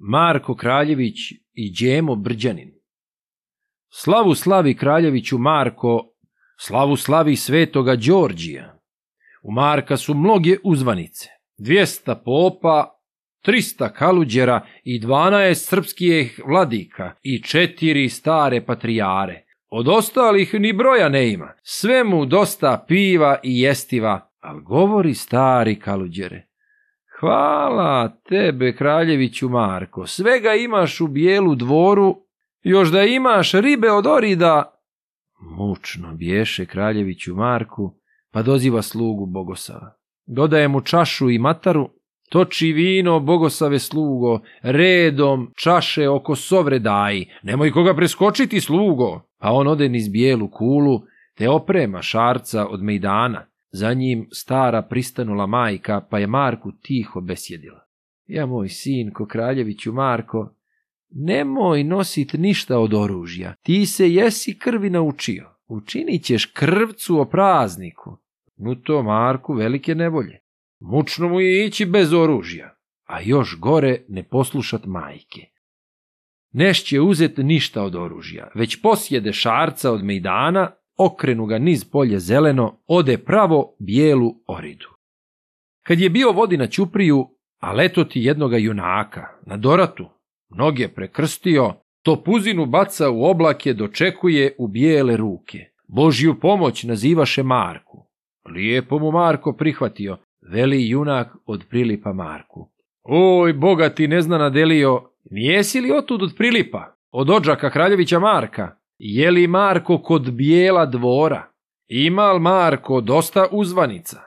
Marko Kraljević i Đemo Brđanin. Slavu slavi Kraljeviću Marko, slavu slavi svetoga Đorđija. U Marka su mnoge uzvanice, 200 popa, 300 kaluđera i 12 srpskih vladika i četiri stare patrijare. Od ostalih ni broja ne ima, mu dosta piva i jestiva, ali govori stari kaluđere. Hvala tebe, kraljeviću Marko. Svega imaš u bijelu dvoru, još da imaš ribe od orida. Mučno bješe kraljeviću Marku, pa doziva slugu Bogosava. Dodaje mu čašu i mataru, toči vino Bogosave slugo, redom čaše oko sovre daj, nemoj koga preskočiti slugo. Pa on ode niz bijelu kulu, te oprema šarca od mejdana, za njim stara pristanula majka, pa je Marku tiho besjedila. Ja moj sin, ko kraljeviću Marko, nemoj nosit ništa od oružja, ti se jesi krvi naučio, učinit ćeš krvcu o prazniku. Nu to Marku velike nevolje. Mučno mu je ići bez oružja, a još gore ne poslušat majke. Nešće uzet ništa od oružja, već posjede šarca od mejdana okrenu ga niz polje zeleno, ode pravo bijelu oridu. Kad je bio vodi na Ćupriju, a ti jednoga junaka, na doratu, noge prekrstio, to puzinu baca u oblake, dočekuje u bijele ruke. Božju pomoć nazivaše Marku. Lijepo mu Marko prihvatio, veli junak od prilipa Marku. Oj, bogati zna nadelio, nijesi li otud od prilipa, od ođaka kraljevića Marka? Je li Marko kod bijela dvora? ima li Marko dosta uzvanica?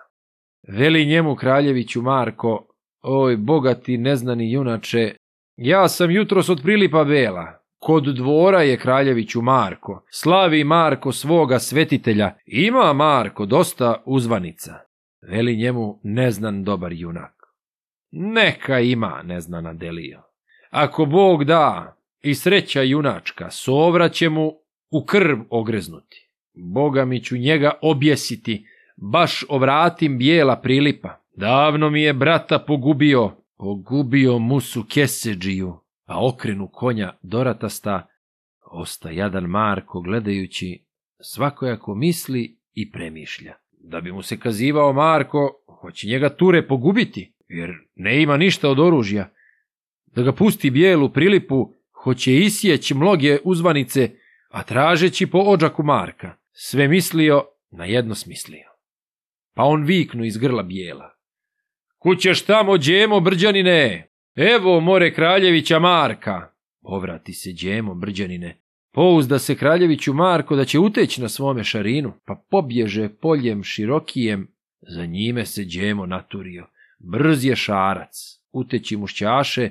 Veli njemu kraljeviću Marko, oj bogati neznani junače, ja sam jutros od prilipa vela. kod dvora je kraljeviću Marko, slavi Marko svoga svetitelja, ima Marko dosta uzvanica. Veli njemu neznan dobar junak. Neka ima, neznana Delio. Ako Bog da i sreća junačka, sovraće mu u krv ogreznuti. Boga mi ću njega objesiti, baš ovratim bijela prilipa. Davno mi je brata pogubio, pogubio musu keseđiju, a okrenu konja doratasta, osta jadan Marko gledajući, svakojako misli i premišlja. Da bi mu se kazivao Marko, hoće njega ture pogubiti, jer ne ima ništa od oružja. Da ga pusti bijelu prilipu, hoće isjeći mnoge uzvanice a tražeći po ođaku Marka, sve mislio na jedno smislio. Pa on viknu iz grla bijela. Kućeš tamo, Đemo Brđanine! Evo more Kraljevića Marka! Povrati se, Đemo Brđanine. Pouzda se Kraljeviću Marko da će uteći na svome šarinu, pa pobježe poljem širokijem. Za njime se Đemo naturio. Brz je šarac. Uteći mušćaše,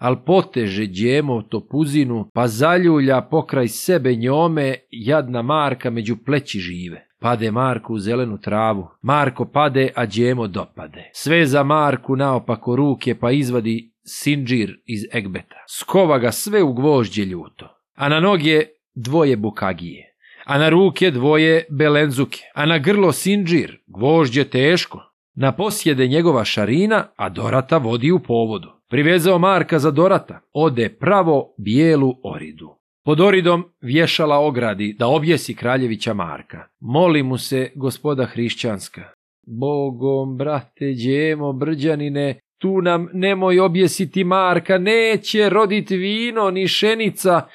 al poteže djemo to puzinu, pa zaljulja pokraj sebe njome, jadna Marka među pleći žive. Pade Marku u zelenu travu. Marko pade, a djemo dopade. Sve za Marku naopako ruke, pa izvadi sinđir iz egbeta. Skova ga sve u gvožđe ljuto. A na noge dvoje bukagije. A na ruke dvoje belenzuke. A na grlo sinđir, gvožđe teško. Na posjede njegova šarina, a Dorata vodi u povodu. Privezao Marka za Dorata, ode pravo bijelu oridu. Pod oridom vješala ogradi da objesi kraljevića Marka. Moli mu se gospoda hrišćanska. Bogom, brate, djemo, brđanine, tu nam nemoj objesiti Marka, neće rodit vino ni šenica,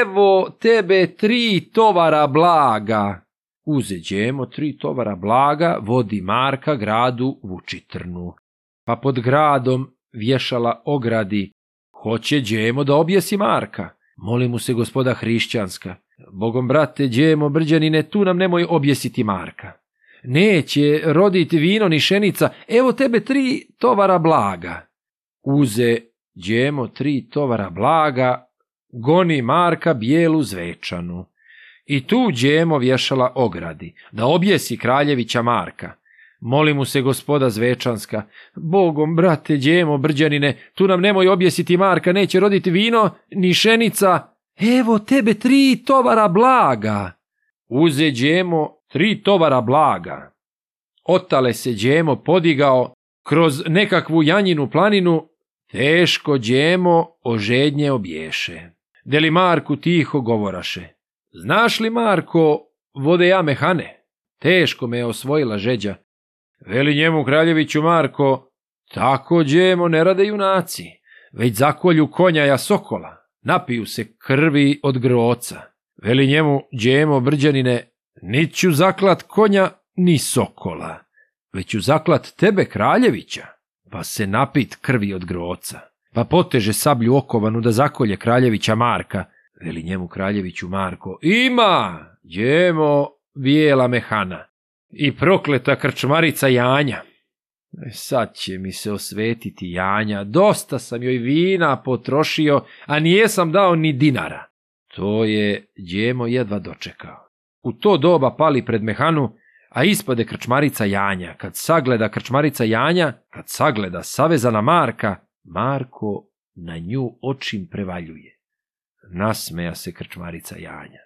evo tebe tri tovara blaga. Uze uzeđemo tri tovara blaga vodi Marka gradu Vučitrnu, pa pod gradom vješala ogradi, hoće đemo da objesi Marka, moli mu se gospoda hrišćanska, bogom brate đemo brđanine, tu nam nemoj objesiti Marka. Neće roditi vino ni šenica, evo tebe tri tovara blaga. Uze đemo tri tovara blaga, goni Marka bijelu zvečanu. I tu Đemo vješala ogradi, da objesi kraljevića Marka. Moli mu se gospoda Zvečanska, bogom, brate, Đemo, brđanine, tu nam nemoj objesiti Marka, neće roditi vino, ni šenica, evo tebe tri tovara blaga. Uze Đemo tri tovara blaga. Otale se Đemo podigao kroz nekakvu janjinu planinu, teško Đemo ožednje obješe. Delimarku tiho govoraše. Znaš li, Marko, vode ja mehane? Teško me je osvojila žeđa. Veli njemu kraljeviću Marko, tako djemo ne rade junaci, već zakolju konja ja sokola, napiju se krvi od groca. Veli njemu djemo brđanine, niću zaklat konja ni sokola, već ću zaklat tebe kraljevića, pa se napit krvi od groca. Pa poteže sablju okovanu da zakolje kraljevića Marka, veli njemu kraljeviću Marko, ima, jemo bijela mehana i prokleta krčmarica Janja. E, sad će mi se osvetiti Janja, dosta sam joj vina potrošio, a nijesam dao ni dinara. To je djemo jedva dočekao. U to doba pali pred mehanu, a ispade krčmarica Janja. Kad sagleda krčmarica Janja, kad sagleda savezana Marka, Marko na nju očim prevaljuje nasmeja se krčmarica Janja.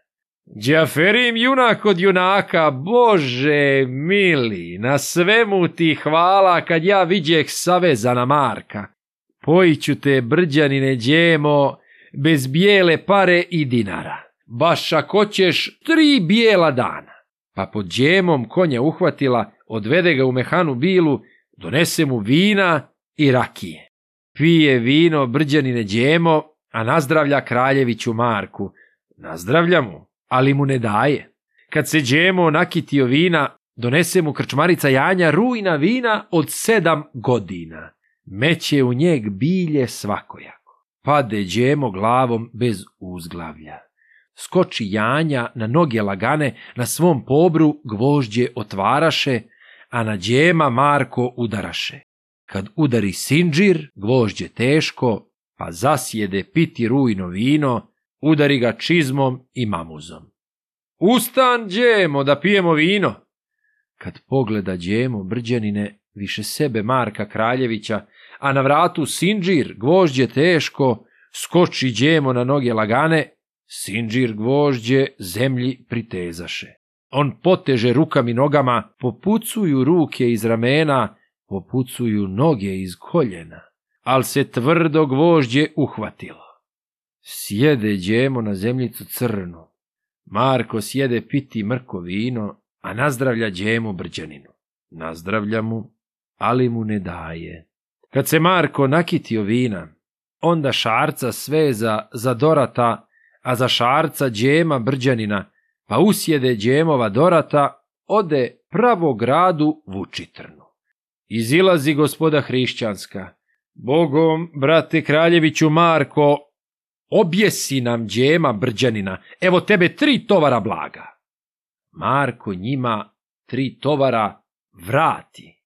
Đaferim junak od junaka, bože mili, na svemu ti hvala kad ja viđeh savezana Marka. Pojiću te brđanine đemo, bez bijele pare i dinara. Baš ako ćeš tri bijela dana. Pa pod djemom konja uhvatila, odvede ga u mehanu bilu, donese mu vina i rakije. Pije vino brđanine djemo, a nazdravlja kraljeviću Marku. Nazdravlja mu, ali mu ne daje. Kad se džemo nakitio vina, donese mu krčmarica Janja rujna vina od sedam godina. Meće u njeg bilje svakojako. Pade džemo glavom bez uzglavlja. Skoči Janja na noge lagane, na svom pobru gvožđe otvaraše, a na džema Marko udaraše. Kad udari sinđir, gvožđe teško, a zasjede piti rujno vino, udari ga čizmom i mamuzom. Ustan, Đemo, da pijemo vino! Kad pogleda Đemo brđanine više sebe Marka Kraljevića, a na vratu sinđir, gvožđe teško, skoči Đemo na noge lagane, sinđir gvožđe zemlji pritezaše. On poteže rukama i nogama, popucuju ruke iz ramena, popucuju noge iz koljena ali se tvrdo gvožđe uhvatilo. Sjede džemo na zemljicu crnu. Marko sjede piti mrko vino, a nazdravlja džemu brđaninu. Nazdravlja mu, ali mu ne daje. Kad se Marko nakitio vina, onda šarca sveza za dorata, a za šarca džema brđanina, pa usjede džemova dorata, ode pravo gradu Vučitrnu. Izilazi gospoda Hrišćanska, Bogom, brate Kraljeviću Marko, objesi nam džema brđanina, evo tebe tri tovara blaga. Marko njima tri tovara vrati,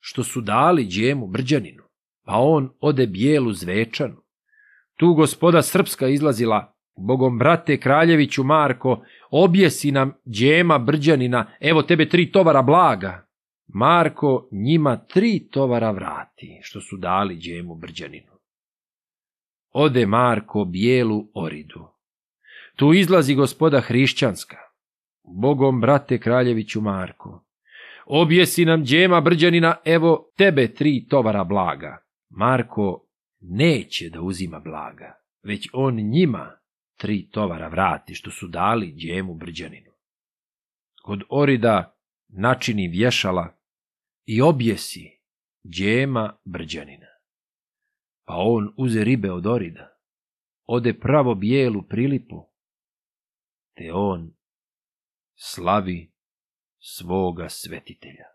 što su dali džemu brđaninu, pa on ode bijelu zvečanu. Tu gospoda srpska izlazila, bogom brate Kraljeviću Marko, objesi nam džema brđanina, evo tebe tri tovara blaga. Marko njima tri tovara vrati, što su dali Đemu Brđaninu. Ode Marko bijelu oridu. Tu izlazi gospoda Hrišćanska. Bogom, brate Kraljeviću Marko, objesi nam Đema Brđanina, evo tebe tri tovara blaga. Marko neće da uzima blaga, već on njima tri tovara vrati, što su dali Đemu Brđaninu. Kod Orida načini vješala i objesi djema Brđanina. Pa on uze ribe od orida, ode pravo bijelu prilipu, te on slavi svoga svetitelja.